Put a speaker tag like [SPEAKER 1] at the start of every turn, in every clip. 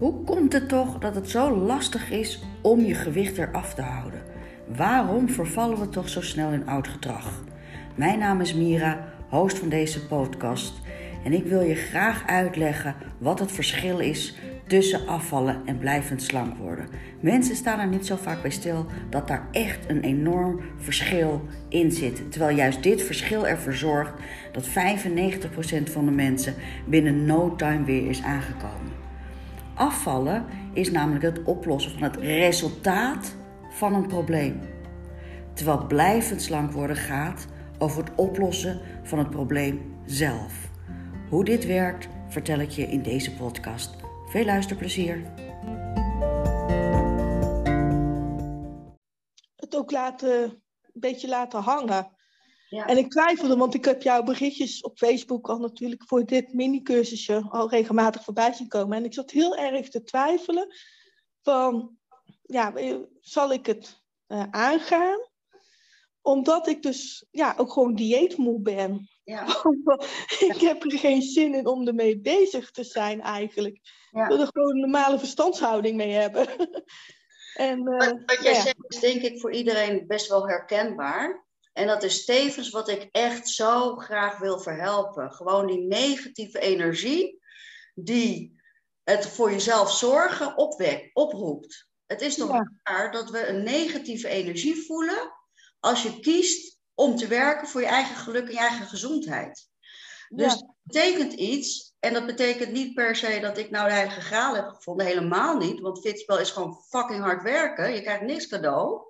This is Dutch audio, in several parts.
[SPEAKER 1] Hoe komt het toch dat het zo lastig is om je gewicht eraf te houden? Waarom vervallen we toch zo snel in oud gedrag? Mijn naam is Mira, host van deze podcast. En ik wil je graag uitleggen wat het verschil is tussen afvallen en blijvend slank worden. Mensen staan er niet zo vaak bij stil dat daar echt een enorm verschil in zit. Terwijl juist dit verschil ervoor zorgt dat 95% van de mensen binnen no time weer is aangekomen. Afvallen is namelijk het oplossen van het resultaat van een probleem. Terwijl blijvend slank worden gaat over het oplossen van het probleem zelf. Hoe dit werkt, vertel ik je in deze podcast. Veel luisterplezier.
[SPEAKER 2] Het ook laten, een beetje laten hangen. Ja. En ik twijfelde, want ik heb jouw berichtjes op Facebook al natuurlijk voor dit mini-cursusje al regelmatig voorbij zien komen. En ik zat heel erg te twijfelen van, ja, zal ik het uh, aangaan? Omdat ik dus ja, ook gewoon dieetmoe ben. Ja. ik heb er geen zin in om ermee bezig te zijn eigenlijk. Ja. Ik wil er gewoon een normale verstandshouding mee hebben.
[SPEAKER 3] en, uh, wat, wat jij zegt is denk ik voor iedereen best wel herkenbaar. En dat is tevens wat ik echt zo graag wil verhelpen. Gewoon die negatieve energie die het voor jezelf zorgen opwekt, oproept. Het is toch ja. waar dat we een negatieve energie voelen als je kiest om te werken voor je eigen geluk en je eigen gezondheid. Dus dat betekent iets, en dat betekent niet per se dat ik nou de heilige graal heb gevonden, helemaal niet, want fitspel is gewoon fucking hard werken, je krijgt niks cadeau.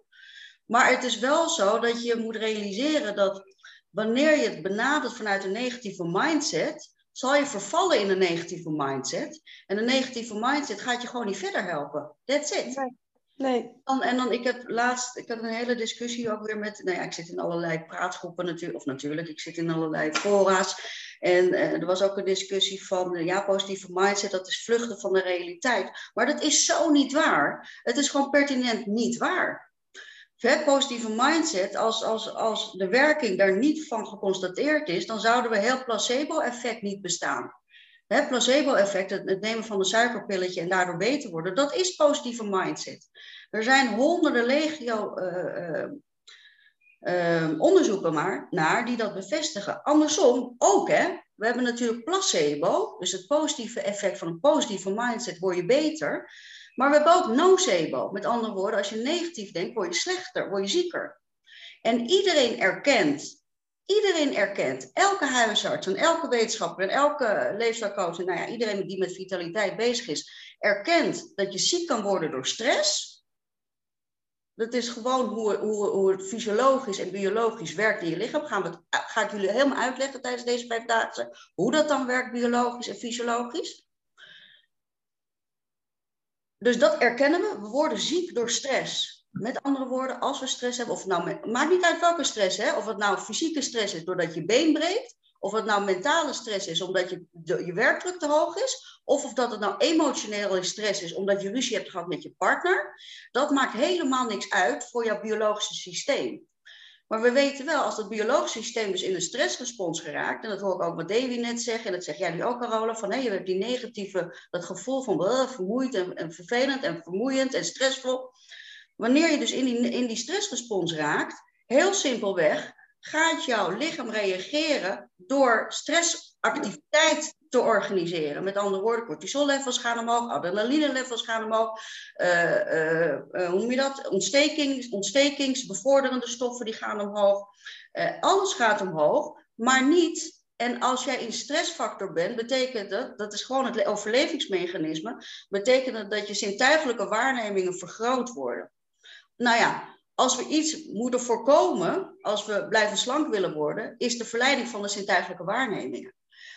[SPEAKER 3] Maar het is wel zo dat je moet realiseren dat wanneer je het benadert vanuit een negatieve mindset, zal je vervallen in een negatieve mindset. En een negatieve mindset gaat je gewoon niet verder helpen. That's it. Nee. Dan, en dan, ik heb laatst, ik had een hele discussie ook weer met, nou ja, ik zit in allerlei praatgroepen natuurlijk, of natuurlijk, ik zit in allerlei fora's. En uh, er was ook een discussie van, uh, ja, positieve mindset, dat is vluchten van de realiteit. Maar dat is zo niet waar. Het is gewoon pertinent niet waar. Het positieve mindset, als, als, als de werking daar niet van geconstateerd is, dan zouden we heel placebo-effect niet bestaan. Het placebo-effect, het, nemen van een suikerpilletje en daardoor beter worden, dat is positieve mindset. Er zijn honderden legio uh, uh, onderzoeken maar naar die dat bevestigen. Andersom ook, hè. We hebben natuurlijk placebo, dus het positieve effect van een positieve mindset word je beter. Maar we hebben ook nocebo. Met andere woorden, als je negatief denkt, word je slechter, word je zieker. En iedereen erkent Iedereen erkent, elke huisarts en elke wetenschapper en elke leefstijlcoach, nou ja, iedereen die met vitaliteit bezig is, erkent dat je ziek kan worden door stress. Dat is gewoon hoe, hoe, hoe het fysiologisch en biologisch werkt in je lichaam. Ga ik jullie helemaal uitleggen tijdens deze vijf dagen hoe dat dan werkt biologisch en fysiologisch. Dus dat erkennen we. We worden ziek door stress. Met andere woorden, als we stress hebben, of nou, maakt niet uit welke stress, hè? of het nou fysieke stress is doordat je been breekt, of het nou mentale stress is omdat je, de, je werkdruk te hoog is, of of dat het nou emotionele stress is omdat je ruzie hebt gehad met je partner, dat maakt helemaal niks uit voor jouw biologische systeem. Maar we weten wel, als het biologische systeem dus in een stressrespons geraakt, en dat hoor ik ook wat Davy net zeggen, en dat zeg jij nu ook, Carola, van hé, je hebt die negatieve, dat gevoel van uh, vermoeid en, en vervelend en vermoeiend en stressvol. Wanneer je dus in die, in die stressrespons raakt, heel simpelweg, gaat jouw lichaam reageren door stressactiviteit te organiseren. Met andere woorden, cortisollevels gaan omhoog, adrenaline-levels gaan omhoog. Uh, uh, uh, hoe noem je dat? Ontstekings, ontstekingsbevorderende stoffen die gaan omhoog. alles gaat omhoog, maar niet. En als jij in stressfactor bent, betekent dat, dat is gewoon het overlevingsmechanisme, betekent dat dat je zintuigelijke waarnemingen vergroot worden nou ja, als we iets moeten voorkomen, als we blijven slank willen worden, is de verleiding van de zintuigelijke waarnemingen.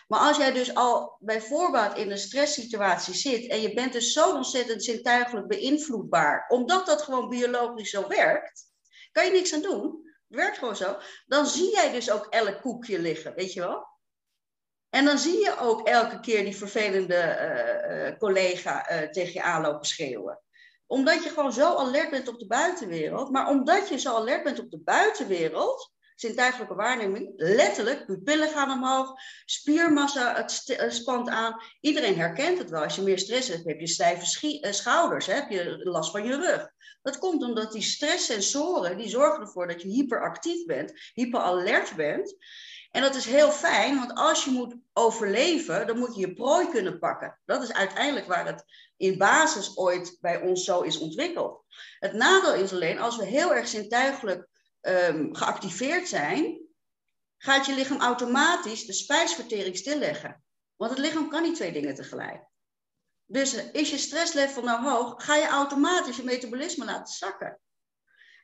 [SPEAKER 3] Maar als jij dus al bij voorbaat in een stresssituatie zit en je bent dus zo ontzettend zintuigelijk beïnvloedbaar, omdat dat gewoon biologisch zo werkt, kan je niks aan doen. Het werkt gewoon zo. Dan zie jij dus ook elk koekje liggen, weet je wel? En dan zie je ook elke keer die vervelende uh, collega uh, tegen je aanlopen schreeuwen omdat je gewoon zo alert bent op de buitenwereld. Maar omdat je zo alert bent op de buitenwereld, zintuigelijke waarneming, letterlijk, pupillen gaan omhoog, spiermassa het eh, spant aan. Iedereen herkent het wel. Als je meer stress hebt, heb je stijve eh, schouders, hè? heb je last van je rug. Dat komt omdat die stresssensoren, die zorgen ervoor dat je hyperactief bent, hyperalert bent. En dat is heel fijn, want als je moet overleven, dan moet je je prooi kunnen pakken. Dat is uiteindelijk waar het in basis ooit bij ons zo is ontwikkeld. Het nadeel is alleen, als we heel erg zintuigelijk um, geactiveerd zijn, gaat je lichaam automatisch de spijsvertering stilleggen. Want het lichaam kan niet twee dingen tegelijk. Dus is je stresslevel nou hoog, ga je automatisch je metabolisme laten zakken.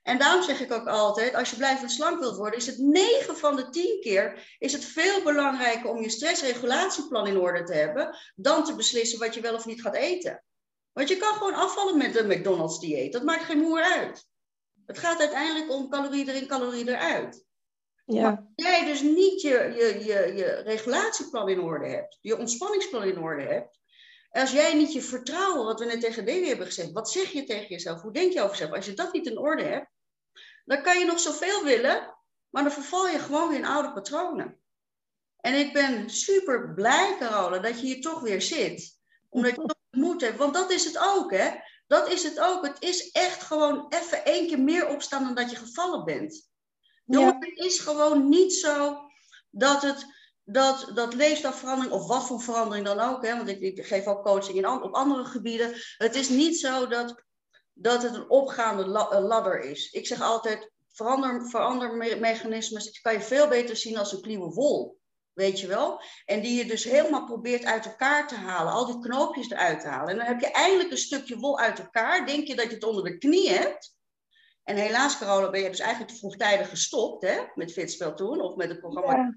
[SPEAKER 3] En daarom zeg ik ook altijd, als je blijvend slank wilt worden, is het 9 van de 10 keer is het veel belangrijker om je stressregulatieplan in orde te hebben, dan te beslissen wat je wel of niet gaat eten. Want je kan gewoon afvallen met een McDonald's dieet. Dat maakt geen moer uit. Het gaat uiteindelijk om calorie erin, calorie eruit. Ja. Maar als jij dus niet je, je, je, je regulatieplan in orde hebt, je ontspanningsplan in orde hebt, als jij niet je vertrouwen, wat we net tegen Davy hebben gezegd, wat zeg je tegen jezelf, hoe denk je over jezelf, als je dat niet in orde hebt, dan kan je nog zoveel willen, maar dan verval je gewoon weer in oude patronen. En ik ben super blij, Carola, dat je hier toch weer zit. Omdat je toch moed hebt. Want dat is het ook, hè? Dat is het ook. Het is echt gewoon even één keer meer opstaan dan dat je gevallen bent. Ja. Het is gewoon niet zo dat het dat, dat of wat voor verandering dan ook, hè, want ik, geef ook coaching in, op andere gebieden. Het is niet zo dat, dat het een opgaande ladder is. Ik zeg altijd, verander, verandermechanismes kan je veel beter zien als een kluwe wol. Weet je wel? En die je dus helemaal probeert uit elkaar te halen. Al die knoopjes eruit te halen. En dan heb je eindelijk een stukje wol uit elkaar. Denk je dat je het onder de knie hebt. En helaas, Carola, ben je dus eigenlijk te vroegtijdig gestopt hè, met Fitspel toen. Of met het programma.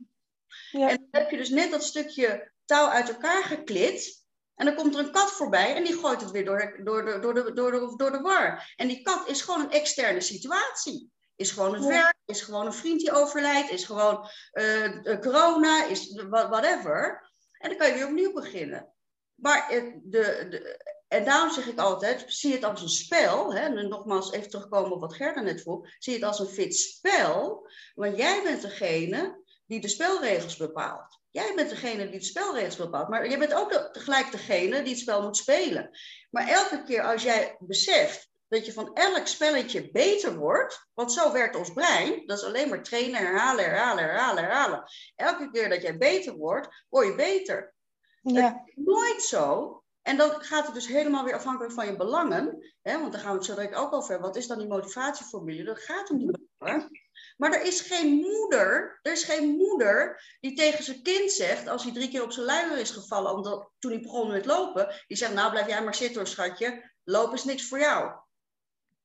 [SPEAKER 3] Ja. En dan heb je dus net dat stukje touw uit elkaar geklit. En dan komt er een kat voorbij en die gooit het weer door, door, de, door, de, door, de, door de war. En die kat is gewoon een externe situatie. Is gewoon het werk, is gewoon een vriend die overlijdt, is gewoon uh, corona, is whatever. En dan kan je weer opnieuw beginnen. Maar de, de, en daarom zeg ik altijd, zie het als een spel. Hè? En nogmaals even terugkomen op wat Gerda net vroeg. Zie het als een fit spel. Want jij bent degene die de spelregels bepaalt. Jij bent degene die de spelregels bepaalt, maar je bent ook tegelijk degene die het spel moet spelen. Maar elke keer als jij beseft dat je van elk spelletje beter wordt, want zo werkt ons brein, dat is alleen maar trainen, herhalen, herhalen, herhalen, herhalen. Elke keer dat jij beter wordt, word je beter. Ja. Het is nooit zo. En dan gaat het dus helemaal weer afhankelijk van je belangen. Hè, want daar gaan we het zo direct ook over hebben. Wat is dan die motivatieformule? Dat gaat om die belangen. Maar er is geen moeder, er is geen moeder die tegen zijn kind zegt, als hij drie keer op zijn luier is gevallen, omdat, toen hij begon met lopen, die zegt, nou blijf jij maar zitten hoor schatje, lopen is niks voor jou.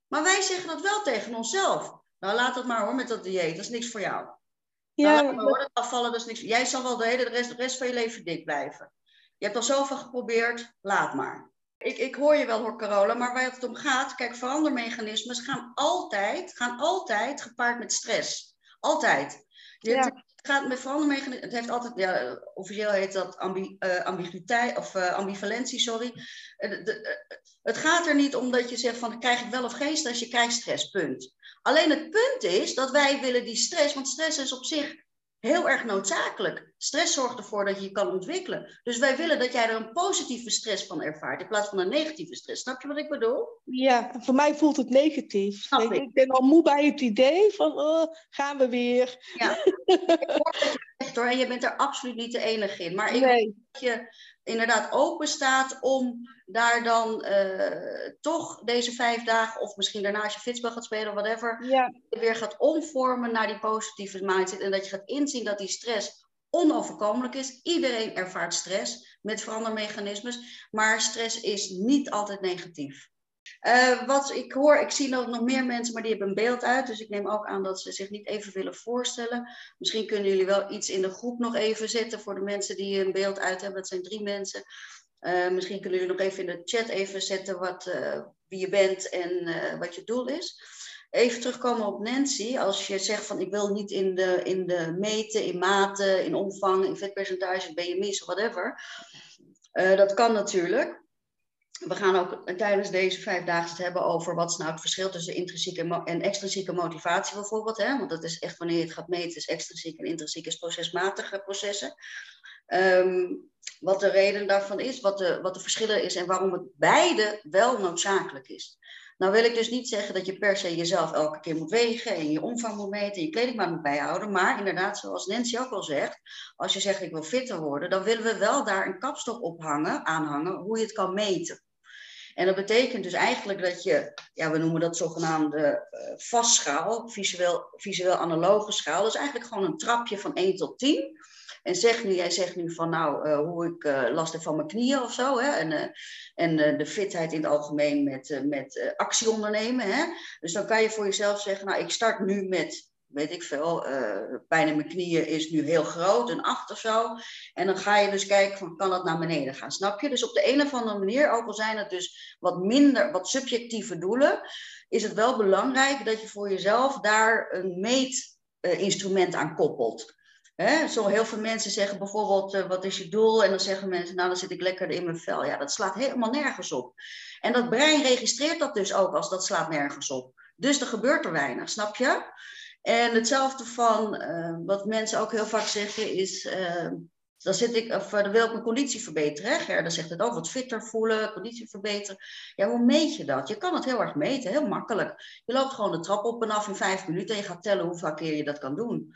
[SPEAKER 3] Maar wij zeggen dat wel tegen onszelf. Nou laat het maar hoor met dat dieet, dat is niks voor jou. Ja, nou, maar hoor, dat afvallen, dat is niks. Jij zal wel de hele de rest, de rest van je leven dik blijven. Je hebt al zoveel geprobeerd, laat maar. Ik, ik hoor je wel hoor, Carola, maar waar het om gaat, kijk, verandermechanismes gaan altijd, gaan altijd gepaard met stress. Altijd. Het gaat met verandermechanismen, het heeft altijd, ja, officieel heet dat ambi, uh, ambiguïteit of uh, ambivalentie, sorry. Uh, de, het gaat er niet om dat je zegt van krijg ik wel of geen stress, je krijgt stress, punt. Alleen het punt is dat wij willen die stress, want stress is op zich heel erg noodzakelijk. Stress zorgt ervoor dat je je kan ontwikkelen. Dus wij willen dat jij er een positieve stress van ervaart in plaats van een negatieve stress. Snap je wat ik bedoel?
[SPEAKER 2] Ja, voor mij voelt het negatief. Ik. ik. ben al moe bij het idee van oh, gaan we weer. Ja,
[SPEAKER 3] ik hoor dat je zegt hoor en je bent er absoluut niet de enige in. Maar ik nee. dat je inderdaad open staat om daar dan uh, toch deze vijf dagen, of misschien daarna als je fitspel gaat spelen of whatever, ja. weer gaat omvormen naar die positieve mindset. En dat je gaat inzien dat die stress onoverkomelijk is. Iedereen ervaart stress met verandermechanismes, maar stress is niet altijd negatief. Uh, wat ik hoor, ik zie nog, meer mensen, maar die hebben een beeld uit. Dus ik neem ook aan dat ze zich niet even willen voorstellen. Misschien kunnen jullie wel iets in de groep nog even zetten voor de mensen die een beeld uit hebben. Dat zijn drie mensen. Uh, misschien kunnen jullie nog even in de chat even zetten wat, uh, wie je bent en wat je doel is. Even terugkomen op Nancy. Als je zegt van ik wil niet in de, in de meten, in maten, in omvang, in vetpercentage, BMI's of whatever. dat kan natuurlijk. We gaan ook tijdens deze vijf dagen het hebben over wat is nou het verschil tussen intrinsieke en extrinsieke motivatie bijvoorbeeld. Hè? Want dat is echt wanneer je het gaat meten, is extrinsiek en intrinsiek is procesmatige processen. Ehm, wat de reden daarvan is, wat de, wat de verschillen is en waarom het beide wel noodzakelijk is. Nou wil ik dus niet zeggen dat je per se jezelf elke keer moet wegen en je omvang moet meten en je kledingmaat moet bijhouden. Maar inderdaad, zoals Nancy ook al zegt, als je zegt ik wil fitter worden, dan willen we wel daar een kapstok op hangen, aanhangen, hoe je het kan meten. En dat betekent dus eigenlijk dat je, ja, we noemen dat zogenaamde uh, vastschaal, visueel, visueel analoge schaal. Dat is eigenlijk gewoon een trapje van 1 tot 10. En zeg nu, jij zegt nu van nou, uh, hoe ik uh, last heb van mijn knieën of zo. Hè? En, en de fitheid in het algemeen met, met actie ondernemen. Hè? Dus dan kan je voor jezelf zeggen, nou ik start nu met weet ik veel, pijn in mijn knieën is nu heel groot, een 8 of zo. En dan ga je dus kijken van, kan dat naar beneden gaan, snap je? Dus op de een of andere manier, ook al zijn het dus wat minder, wat subjectieve doelen, is het wel belangrijk dat je voor jezelf daar een meetinstrument aan koppelt. Hè? Zo heel veel mensen zeggen bijvoorbeeld, uh, wat is je doel? En dan zeggen mensen, nou dan zit ik lekker in mijn vel. Ja, dat slaat helemaal nergens op. En dat brein registreert dat dus ook als dat slaat nergens op. Dus er gebeurt er weinig, snap je? En hetzelfde van, uh, wat mensen ook heel vaak zeggen is, uh, dan, zit ik, of, dan wil ik mijn conditie verbeteren. Hè? dan zegt het ook, wat fitter voelen, conditie verbeteren. Ja, hoe meet je dat? Je kan het heel erg meten, heel makkelijk. Je loopt gewoon de trap op en af in vijf minuten en je gaat tellen hoeveel keer je dat kan doen.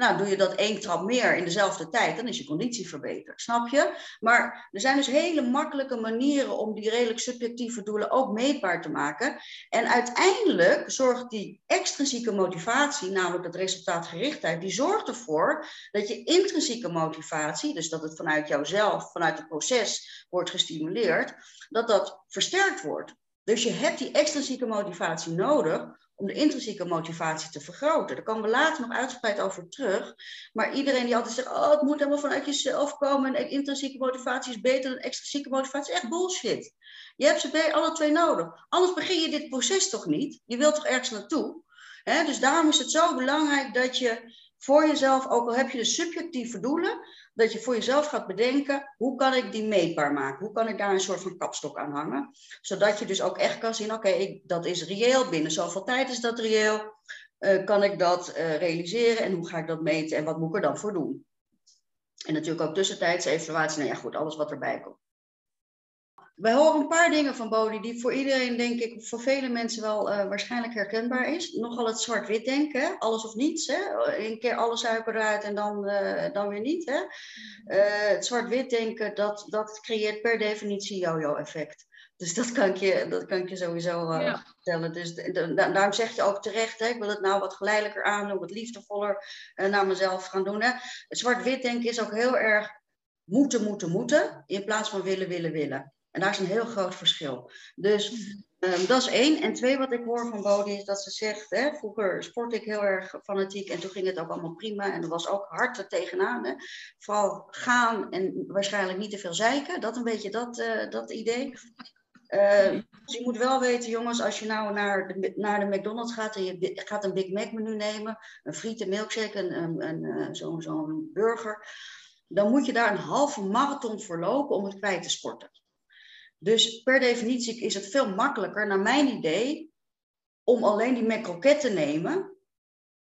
[SPEAKER 3] Nou, doe je dat één trap meer in dezelfde tijd, dan is je conditie verbeterd. Snap je? Maar er zijn dus hele makkelijke manieren om die redelijk subjectieve doelen ook meetbaar te maken. En uiteindelijk zorgt die extrinsieke motivatie, namelijk het resultaatgerichtheid, die zorgt ervoor dat je intrinsieke motivatie, dus dat het vanuit jouzelf, vanuit het proces wordt gestimuleerd, dat dat versterkt wordt. Dus je hebt die extrinsieke motivatie nodig om de intrinsieke motivatie te vergroten. Daar komen we later nog uitgebreid over terug. Maar iedereen die altijd zegt, oh, het moet helemaal vanuit jezelf komen en intrinsieke motivatie is beter dan extrinsieke motivatie, is echt bullshit. Je hebt ze alle twee nodig. Anders begin je dit proces toch niet. Je wilt toch ergens naartoe. dus daarom is het zo belangrijk dat je voor jezelf, ook al heb je de subjectieve doelen, dat je voor jezelf gaat bedenken, hoe kan ik die meetbaar maken? Hoe kan ik daar een soort van kapstok aan hangen? Zodat je dus ook echt kan zien, oké, dat is reëel, binnen zoveel tijd is dat reëel. Uh, kan ik dat uh, realiseren en hoe ga ik dat meten en wat moet ik er dan voor doen? En natuurlijk ook tussentijdse evaluatie, nou ja goed, alles wat erbij komt wij horen een paar dingen van Bodhi die voor iedereen, denk ik, voor vele mensen wel uh, waarschijnlijk herkenbaar is. Nogal het zwart-wit denken, alles of niets. Hè? Een keer alle suiker eruit en dan, uh, dan weer niet. Hè? Uh, het zwart-wit denken, dat, dat creëert per definitie yo-yo-effect. Dus dat kan ik je, dat kan ik je sowieso ja. vertellen. Dus de, daarom zeg je ook terecht, hè, ik wil het nou wat geleidelijker aandoen, wat liefdevoller naar mezelf gaan doen. Hè? Het zwart-wit denken is ook heel erg moeten, moeten, moeten, in plaats van willen, willen, willen. En daar is een heel groot verschil. Dus um, dat is één. En twee, wat ik hoor van Bodie is dat ze zegt, hè, vroeger sportte ik heel erg fanatiek en toen ging het ook allemaal prima. En er was ook hard er tegenaan. Hè. Vooral gaan en waarschijnlijk niet te veel zeiken. Dat een beetje dat, uh, dat idee. Uh, dus je moet wel weten, jongens, als je nou naar de, naar de McDonald's gaat en je gaat een Big Mac menu nemen, een frieten milkshake, een, een, een, uh, zo'n zo burger, dan moet je daar een halve marathon voor lopen om het kwijt te sporten. Dus per definitie is het veel makkelijker, naar mijn idee, om alleen die McCroket te nemen.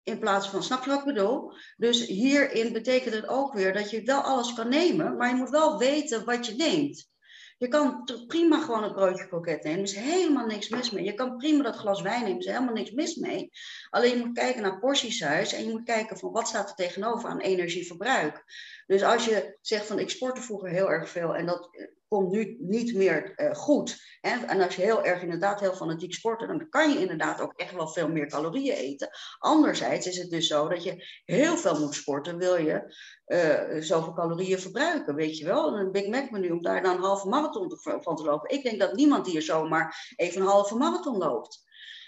[SPEAKER 3] In plaats van, snap je wat ik bedoel? Dus hierin betekent het ook weer dat je wel alles kan nemen, maar je moet wel weten wat je neemt. Je kan prima gewoon een broodje kroket nemen. Er is helemaal niks mis mee. Je kan prima dat glas wijn nemen. Er is helemaal niks mis mee. Alleen je moet kijken naar portiesize. En je moet kijken van wat staat er tegenover aan energieverbruik. Dus als je zegt van ik sportte vroeger heel erg veel. En dat komt nu niet meer uh, goed. Hè? En als je heel erg inderdaad heel fanatiek sporten, dan kan je inderdaad ook echt wel veel meer calorieën eten. Anderzijds is het dus zo dat je heel veel moet sporten, wil je uh, zoveel calorieën verbruiken, weet je wel. Een Big Mac menu om daar dan een halve marathon van te lopen. Ik denk dat niemand hier zomaar even een halve marathon loopt.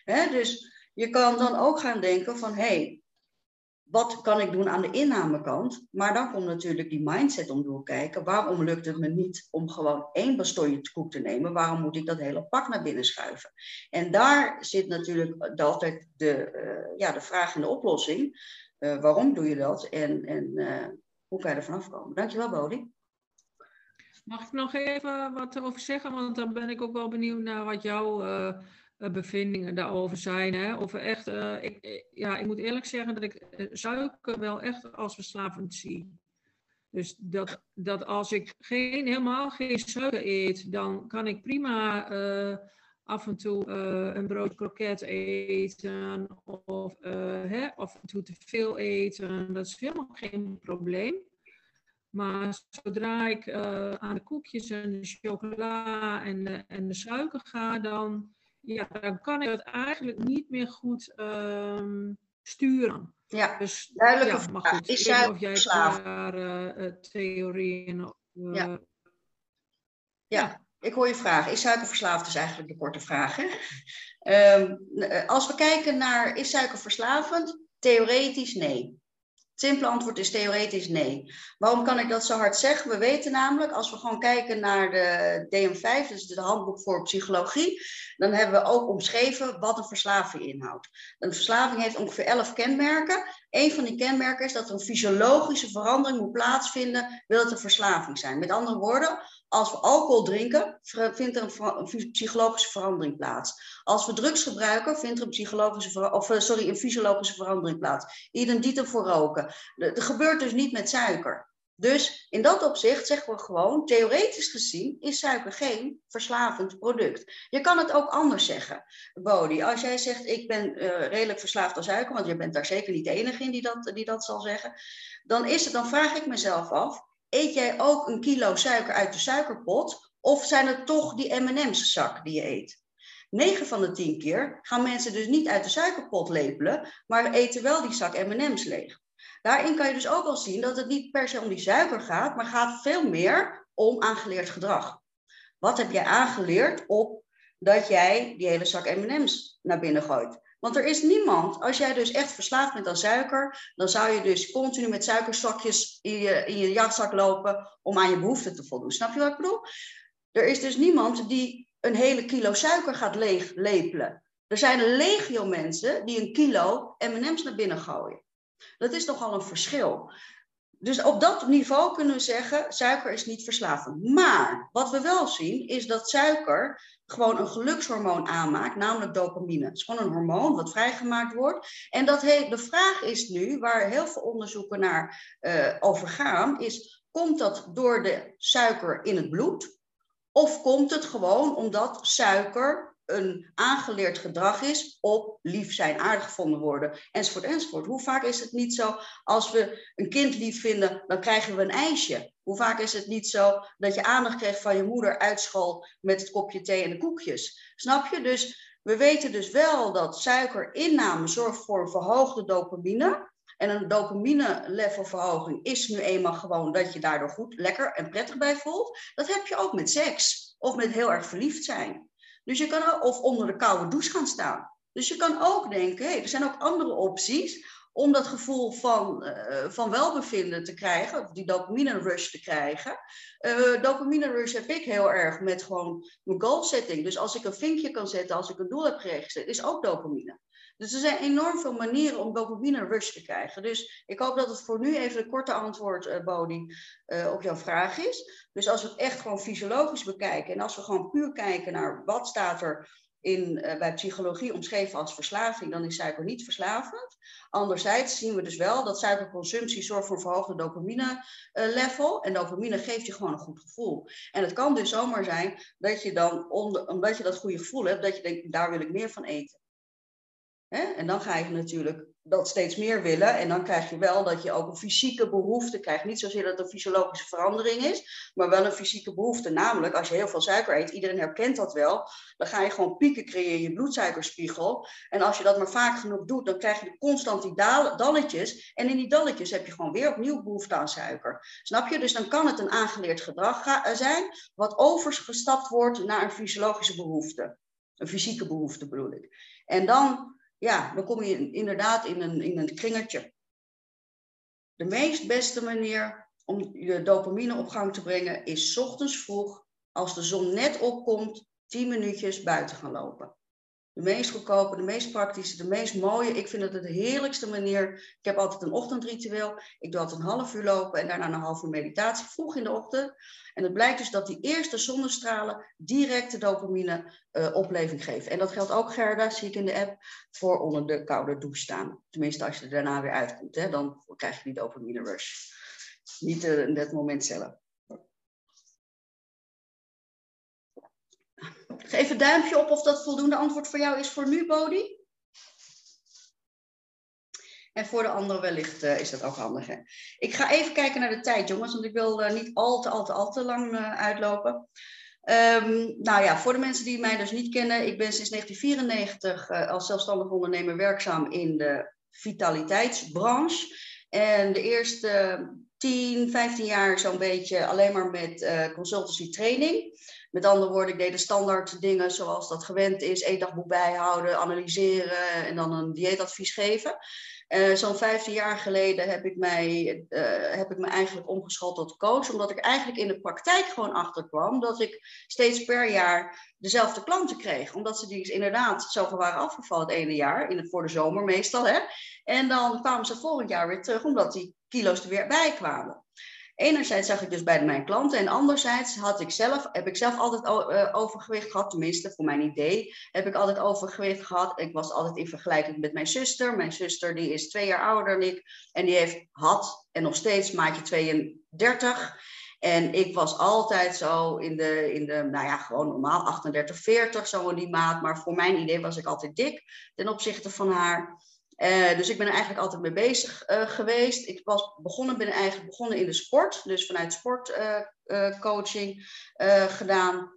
[SPEAKER 3] Hè? Dus je kan dan ook gaan denken van, hé, hey, wat kan ik doen aan de innamekant? Maar dan komt natuurlijk die mindset om door kijken. Waarom lukt het me niet om gewoon één bastonje koek te nemen? Waarom moet ik dat hele pak naar binnen schuiven? En daar zit natuurlijk altijd de, uh, ja, de vraag en de oplossing. Uh, waarom doe je dat? En, en hoe kan je er vanaf komen? Dankjewel, Bodie.
[SPEAKER 4] Mag ik nog even wat over zeggen? Want dan ben ik ook wel benieuwd naar wat jouw bevindingen daarover zijn. Hè? Of echt, uh, ik, ja, ik moet eerlijk zeggen dat ik suiker wel echt als verslavend zie. Dus dat, dat als ik geen, helemaal geen suiker eet, dan kan ik prima af en toe een brood kroket eten of hè, af en toe te veel eten. Dat is helemaal geen probleem. Maar zodra ik aan de koekjes en de chocola en en de suiker ga, dan, ja, dan kan ik het eigenlijk niet meer goed um, sturen.
[SPEAKER 3] Ja, dus, duidelijke
[SPEAKER 4] ja, maar goed. Is ik of jij daar uh, theorieën... Uh,
[SPEAKER 3] ja. ja. ik hoor je vraag. Is suiker verslaafd? is eigenlijk de korte vraag. Hè? Um, als we kijken naar, is suiker verslavend? Theoretisch nee. Het simpele antwoord is theoretisch nee. Waarom kan ik dat zo hard zeggen? We weten namelijk, als we gewoon kijken naar de DM5, dus het handboek voor psychologie, dan hebben we ook omschreven wat een verslaving inhoudt. Een verslaving heeft ongeveer 11 kenmerken. Een van die kenmerken is dat er een fysiologische verandering moet plaatsvinden, wil het een verslaving zijn. Met andere woorden, als we alcohol drinken, vindt er een, psychologische verandering plaats. Als we drugs gebruiken, vindt er een, psychologische of, eh, sorry, een fysiologische verandering plaats. Idem voor roken. Dat gebeurt dus niet met suiker. Dus in dat opzicht zeggen we gewoon, theoretisch gezien is suiker geen verslavend product. Je kan het ook anders zeggen, Bodie. Als jij zegt, ik ben uh, redelijk verslaafd aan suiker, want je bent daar zeker niet de enige in die dat, die dat zal zeggen, dan, is het, dan vraag ik mezelf af, eet jij ook een kilo suiker uit de suikerpot? Of zijn het toch die M&M's zak die je eet? 9 van de 10 keer gaan mensen dus niet uit de suikerpot lepelen, maar eten wel die zak M&M's leeg. Daarin kan je dus ook al zien dat het niet per se om die suiker gaat, maar gaat veel meer om aangeleerd gedrag. Wat heb jij aangeleerd op dat jij die hele zak M&M's naar binnen gooit? Want er is niemand, als jij dus echt verslaafd bent aan suiker, dan zou je dus continu met suikerzakjes in je, in je jachtzak lopen om aan je behoeften te voldoen. Snap je wat ik bedoel? Er is dus niemand die een hele kilo suiker gaat leeg lepelen. Er zijn legio mensen die een kilo M&M's naar binnen gooien. Dat is nogal een verschil. Dus op dat niveau kunnen we zeggen, suiker is niet verslavend. Maar wat we wel zien, is dat suiker gewoon een gelukshormoon aanmaakt, namelijk dopamine. Het is gewoon een hormoon wat vrijgemaakt wordt. En dat de vraag is nu, waar heel veel onderzoeken naar uh, over gaan, is komt dat door de suiker in het bloed? Of komt het gewoon omdat suiker een aangeleerd gedrag is op lief zijn, aardig gevonden worden, enzovoort, enzovoort. Hoe vaak is het niet zo, als we een kind lief vinden, dan krijgen we een ijsje. Hoe vaak is het niet zo dat je aandacht krijgt van je moeder uit school met het kopje thee en de koekjes? Snap je? Dus we weten dus wel dat suikerinname zorgt voor een verhoogde dopamine. En een dopamine-levelverhoging is nu eenmaal gewoon dat je daardoor goed, lekker en prettig bij voelt. Dat heb je ook met seks of met heel erg verliefd zijn. Dus je kan of onder de koude douche gaan staan. Dus je kan ook denken, hey, er zijn ook andere opties om dat gevoel van, uh, van welbevinden te krijgen, of die dopamine rush te krijgen. Uh, dopamine rush heb ik heel erg met gewoon mijn goal setting. Dus als ik een vinkje kan zetten, als ik een doel heb geregistreerd, is ook dopamine. Dus er zijn enorm veel manieren om dopamine rush te krijgen. Dus ik hoop dat het voor nu even een korte antwoord, uh, op jouw vraag is. Dus als we het echt gewoon fysiologisch bekijken en als we gewoon puur kijken naar wat staat er in, uh, bij psychologie omschreven als verslaving, dan is suiker niet verslavend. Anderzijds zien we dus wel dat suikerconsumptie zorgt voor een verhoogde dopamine level. En dopamine geeft je gewoon een goed gevoel. En het kan dus zomaar zijn dat je dan, omdat je dat goede gevoel hebt, dat je denkt, daar wil ik meer van eten. En dan ga je natuurlijk dat steeds meer willen. En dan krijg je wel dat je ook een fysieke behoefte krijgt. Niet zozeer dat het een fysiologische verandering is, maar wel een fysieke behoefte. Namelijk, als je heel veel suiker eet, iedereen herkent dat wel, dan ga je gewoon pieken creëren in je bloedsuikerspiegel. En als je dat maar vaak genoeg doet, dan krijg je constant die dalletjes. En in die dalletjes heb je gewoon weer opnieuw behoefte aan suiker. Snap je? Dus dan kan het een aangeleerd gedrag eh, zijn, wat overgestapt wordt naar een fysiologische behoefte. Een fysieke behoefte bedoel ik. En dan ja, dan kom je inderdaad in een, in een kringetje. De meest beste manier om je dopamine op gang te brengen is ochtends vroeg, als de zon net opkomt, 10 minuutjes buiten gaan lopen. De meest goedkope, de meest praktische, de meest mooie. Ik vind het de heerlijkste manier. Ik heb altijd een ochtendritueel. Ik doe altijd een half uur lopen en daarna een half uur meditatie, vroeg in de ochtend. En het blijkt dus dat die eerste zonnestralen direct de dopamine uh, opleving geven. En dat geldt ook, Gerda, zie ik in de app, voor onder de koude douche staan. Tenminste, als je er daarna weer uitkomt, hè, dan krijg je die dopamine rush. Niet uh, in dat moment zelf. Geef een duimpje op of dat voldoende antwoord voor jou is voor nu, Bodie. En voor de anderen wellicht uh, is dat ook handig. Hè? Ik ga even kijken naar de tijd, jongens, want ik wil uh, niet al te, al te, al te lang uh, uitlopen. Um, nou ja, voor de mensen die mij dus niet kennen, ik ben sinds 1994 als zelfstandig ondernemer werkzaam in de vitaliteitsbranche. En de eerste 10, 15 jaar zo'n beetje alleen maar met consultancy training. Met andere woorden, ik deed de standaard dingen zoals dat gewend is. Eetdagboek bijhouden, analyseren en dan een dieetadvies geven. Uh, Zo'n 15 jaar geleden heb ik, mij, uh, heb ik me eigenlijk omgeschoold tot coach, omdat ik eigenlijk in de praktijk gewoon achterkwam dat ik steeds per jaar dezelfde klanten kreeg. Omdat ze die inderdaad zoveel waren afgevallen het ene jaar, in het, voor de zomer meestal. Hè? En dan kwamen ze volgend jaar weer terug, omdat die kilo's er weer bij kwamen. Enerzijds zag ik dus bij mijn klanten en anderzijds had ik zelf, heb ik zelf altijd uh, overgewicht gehad, tenminste voor mijn idee heb ik altijd overgewicht gehad. Ik was altijd in vergelijking met mijn zuster. Mijn zuster die is twee jaar ouder dan ik en die heeft, had en nog steeds maatje 32. En ik was altijd zo in de, in de nou ja, gewoon normaal 38, 40, zo in die maat. Maar voor mijn idee was ik altijd dik ten opzichte van haar. Uh, dus ik ben er eigenlijk altijd mee bezig uh, geweest. Ik was begonnen, ben eigenlijk begonnen in de sport, dus vanuit sportcoaching uh, gedaan.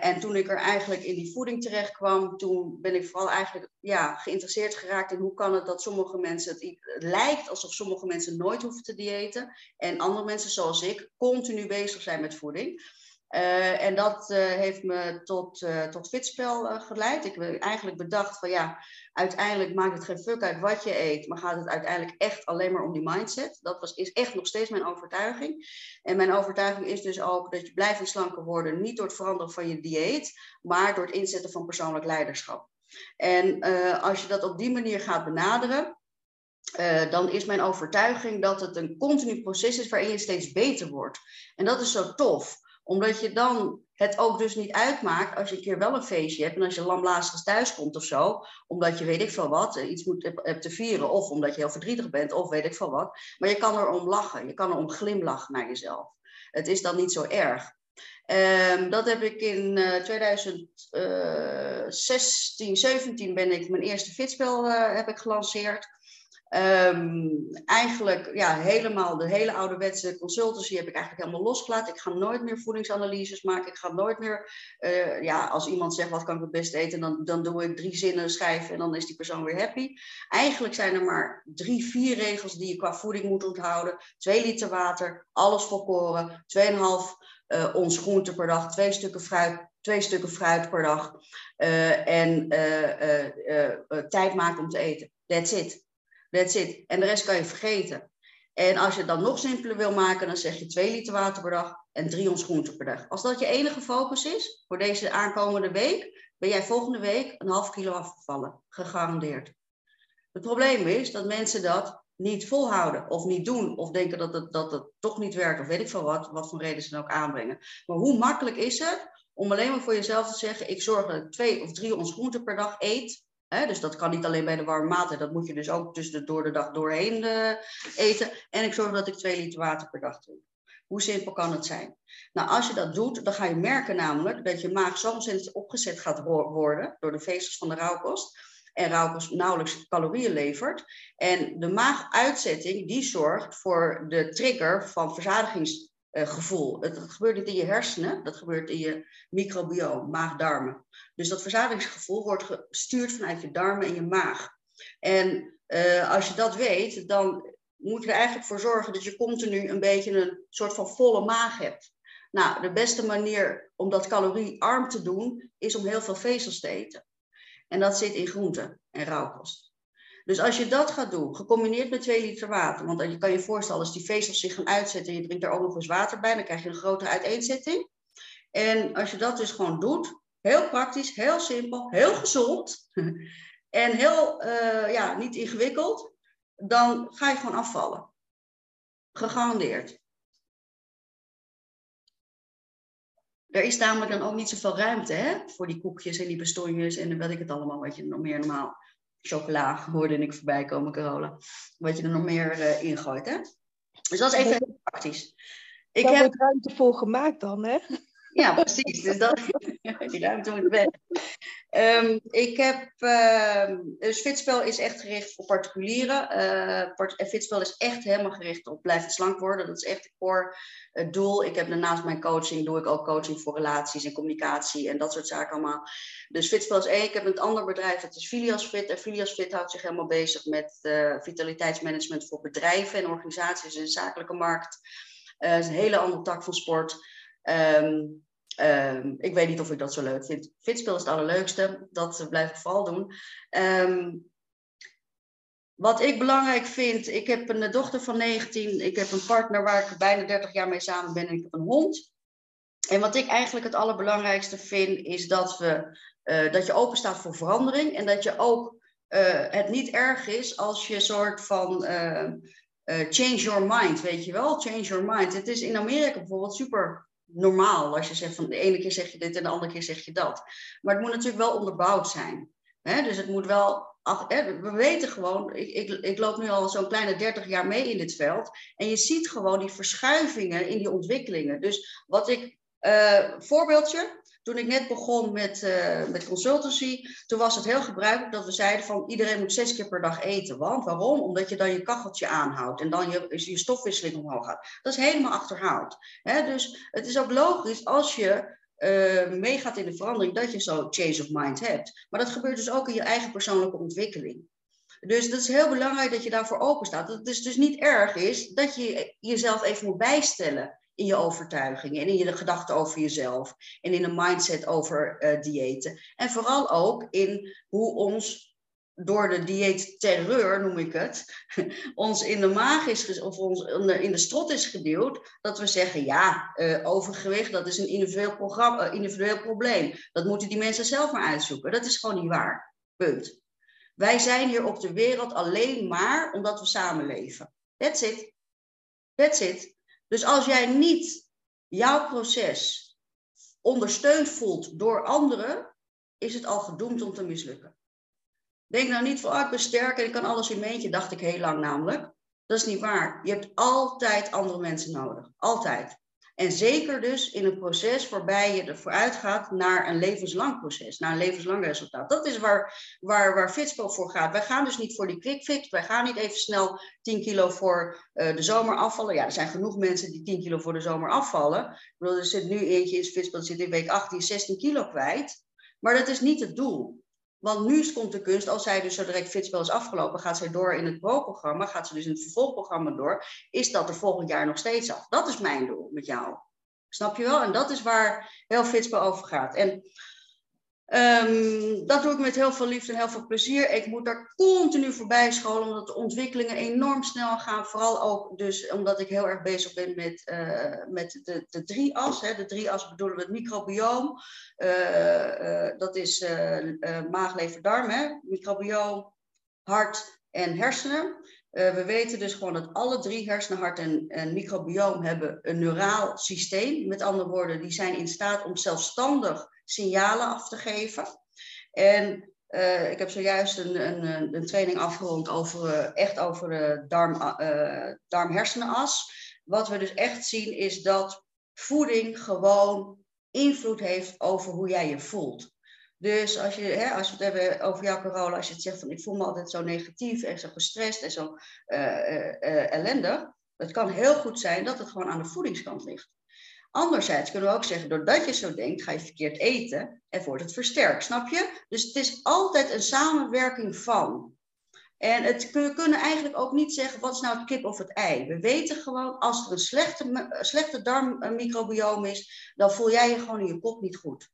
[SPEAKER 3] en toen ik er eigenlijk in die voeding terecht kwam, toen ben ik vooral eigenlijk ja, geïnteresseerd geraakt in hoe kan het dat sommige mensen, het, het lijkt alsof sommige mensen nooit hoeven te diëten en andere mensen zoals ik continu bezig zijn met voeding. Uh, en dat uh, heeft me tot, uh, tot fitspel geleid. Ik heb eigenlijk bedacht van ja, uiteindelijk maakt het geen fuck uit wat je eet, maar gaat het uiteindelijk echt alleen maar om die mindset. Dat was, is echt nog steeds mijn overtuiging. En mijn overtuiging is dus ook dat je blijft slanker worden, niet door het veranderen van je dieet, maar door het inzetten van persoonlijk leiderschap. En als je dat op die manier gaat benaderen, dan is mijn overtuiging dat het een continu proces is waarin je steeds beter wordt. En dat is zo tof omdat je dan het ook dus niet uitmaakt als je een keer wel een feestje hebt en als je lamlazig thuis komt of zo, omdat je weet ik veel wat, eh, iets moet hebt te vieren of omdat je heel verdrietig bent of weet ik veel wat. Maar je kan erom lachen, je kan erom glimlachen naar jezelf. Het is dan niet zo erg. Um, dat heb ik in uh, 2016, 17 ben ik mijn eerste fitspel heb ik gelanceerd. Um, eigenlijk ja, helemaal de hele ouderwetse consultancy heb ik eigenlijk helemaal losgelaten. Ik ga nooit meer voedingsanalyses maken. Ik ga nooit meer, uh, ja, als iemand zegt wat kan ik het best eten, dan, dan doe ik drie zinnen schrijven en dan is die persoon weer happy. Eigenlijk zijn er maar drie, vier regels die je qua voeding moet onthouden. Twee liter water, alles volkoren, 2,5 uh, ons groente per dag, twee stukken fruit, twee stukken fruit per dag uh, en tijd maken om te eten. That's it. That's it. En de rest kan je vergeten. En als je het dan nog simpeler wil maken, dan zeg je 2 liter water per dag en 3 ons groente per dag. Als dat je enige focus is voor deze aankomende week, ben jij volgende week een half kilo afgevallen. Gegarandeerd. Het probleem is dat mensen dat niet volhouden of niet doen of denken dat het, dat het toch niet werkt of weet ik veel wat, wat voor reden ze dan ook aanbrengen. Maar hoe makkelijk is het om alleen maar voor jezelf te zeggen, ik zorg dat ik twee of drie ons groente per dag eet dus dat kan niet alleen bij de warme maaltijd, dat moet je dus ook de, door de dag doorheen uh, eten. En ik zorg dat ik twee liter water per dag drink. Hoe simpel kan het zijn? Nou, als je dat doet, dan ga je merken namelijk dat je maag zo ontzettend opgezet gaat worden door de vezels van de rauwkost. En rauwkost nauwelijks calorieën levert. En de maaguitzetting, die zorgt voor de trigger van verzadigings uh, gevoel. Het, gebeurt niet in je hersenen, dat gebeurt in je microbioom, maag-darmen. Dus dat verzadigingsgevoel wordt gestuurd vanuit je darmen en je maag. En uh, als je dat weet, dan moet je er eigenlijk voor zorgen dat je continu een beetje een soort van volle maag hebt. Nou, de beste manier om dat caloriearm te doen, is om heel veel vezels te eten. En dat zit in groenten en rauwkost. Dus als je dat gaat doen, gecombineerd met 2 liter water, want je kan je voorstellen als die vezels zich gaan uitzetten en je drinkt daar ook nog eens water bij, dan krijg je een grotere uiteenzetting. En als je dat dus gewoon doet, heel praktisch, heel simpel, heel gezond en heel uh, ja, niet ingewikkeld, dan ga je gewoon afvallen. Gegarandeerd. Er is namelijk dan ook niet zoveel ruimte hè, voor die koekjes en die bestonjes en wat ik het allemaal, wat je nog meer normaal. Chocola hoorde ik voorbij komen, Carola. Wat je er nog meer uh, ingooit, hè? Dus dat is even praktisch.
[SPEAKER 2] Ik Daar heb ruimte voor gemaakt dan, hè?
[SPEAKER 3] Ja, precies. Dus dat, ruimte moet weg. Um, ik heb, uh, dus Fitspel is echt gericht op particulieren. Uh, part, Fitspel is echt helemaal gericht op blijven slank worden. Dat is echt het core uh, doel. Ik heb daarnaast mijn coaching, doe ik ook coaching voor relaties en communicatie en dat soort zaken allemaal. Dus Fitspel is één. Ik heb een ander bedrijf, dat is Filias Fit. En Filias Fit houdt zich helemaal bezig met uh, vitaliteitsmanagement voor bedrijven en organisaties de zakelijke markt. Uh, is een hele andere tak van sport. Um, um, ik weet niet of ik dat zo leuk vind. Fitspel is het allerleukste. Dat blijf ik vooral doen. Um, wat ik belangrijk vind, ik heb een dochter van 19, ik heb een partner waar ik bijna 30 jaar mee samen ben en ik heb een hond. En wat ik eigenlijk het allerbelangrijkste vind, is dat, we, uh, dat je open staat voor verandering en dat je ook het niet erg is als je soort van change your mind, weet je wel? Change your mind. Het is in Amerika bijvoorbeeld super normaal als je zegt van de ene keer zeg je dit en de andere keer zeg je dat. Maar het moet natuurlijk wel onderbouwd zijn. Hè? Dus het moet wel. We weten gewoon, ik, ik, ik loop nu al zo'n kleine 30 jaar mee in dit veld. En je ziet gewoon die verschuivingen in die ontwikkelingen. Dus wat ik. Uh, voorbeeldje, toen ik net begon met, uh, met consultancy, toen was het heel gebruikelijk dat we zeiden van iedereen moet zes keer per dag eten. Want waarom? Omdat je dan je kacheltje aanhoudt en dan je, je stofwisseling omhoog gaat. Dat is helemaal achterhaald. Hè? Dus het is ook logisch als je uh, meegaat in de verandering, dat je zo change of mind hebt. Maar dat gebeurt dus ook in je eigen persoonlijke ontwikkeling. Dus dat is heel belangrijk dat je daarvoor open staat. Dat het dus niet erg is dat je jezelf even moet bijstellen in je overtuigingen en in je gedachten over jezelf en in een mindset over uh, diëten. En vooral ook in hoe ons door de dieet terreur, noem ik het, ons in de maag is, of ons in de strot is geduwd, dat we zeggen, ja, uh, overgewicht, dat is een individueel, programma, uh, individueel probleem. Dat moeten die mensen zelf maar uitzoeken. Dat is gewoon niet waar. Punt. Wij zijn hier op de wereld alleen maar omdat we samenleven. That's it. That's it. Dus als jij niet jouw proces ondersteund voelt door anderen, is het al gedoemd om te mislukken. Denk nou niet van, oh, ik ben sterk en ik kan alles in mijn eentje, dacht ik heel lang namelijk. Dat is niet waar. Je hebt altijd andere mensen nodig. Altijd. En zeker dus in een proces waarbij je ervoor uitgaat naar een levenslang proces, naar een levenslang resultaat. Dat is waar, waar, waar Fitspo voor gaat. Wij gaan dus niet voor die quick fix. Wij gaan niet even snel 10 kilo voor uh, de zomer afvallen. Ja, er zijn genoeg mensen die 10 kilo voor de zomer afvallen. Ik bedoel, er zit nu eentje in Fitspo, zit in week 18 16 kilo kwijt. Maar dat is niet het doel. Want nu komt de kunst, als zij dus zo direct fitspel is afgelopen, gaat zij door in het pro-programma, gaat ze dus in het vervolgprogramma door, is dat er volgend jaar nog steeds af. Dat is mijn doel met jou. Snap je wel? En dat is waar heel fitspel over gaat. En Um, dat doe ik met heel veel liefde en heel veel plezier. Ik moet daar continu voorbij scholen, omdat de ontwikkelingen enorm snel gaan. Vooral ook dus omdat ik heel erg bezig ben met, uh, met de, de drie as. Hè. De drie as bedoelen we het microbioom. Uh, uh, dat is maag, lever, darm. Microbioom, hart en hersenen. We weten dus gewoon dat alle drie hersenen, hart en, en microbioom hebben een neuraal systeem. Met andere woorden, die zijn in staat om zelfstandig signalen af te geven. En uh, ik heb zojuist een, een, een training afgerond over, uh, echt over de darm, darm-hersenenas. Wat we dus echt zien is dat voeding gewoon invloed heeft over hoe jij je voelt. Dus als, je, hè, als we het hebben over jouw corona, als je het zegt van ik voel me altijd zo negatief en zo gestrest en zo ellendig. Het kan heel goed zijn dat het gewoon aan de voedingskant ligt. Anderzijds kunnen we ook zeggen, doordat je zo denkt, ga je verkeerd eten en wordt het versterkt, snap je? Dus het is altijd een samenwerking van. En het, we kunnen eigenlijk ook niet zeggen, wat is nou het kip of het ei? We weten gewoon, als er een slechte, slechte is, dan voel jij je gewoon in je kop niet goed.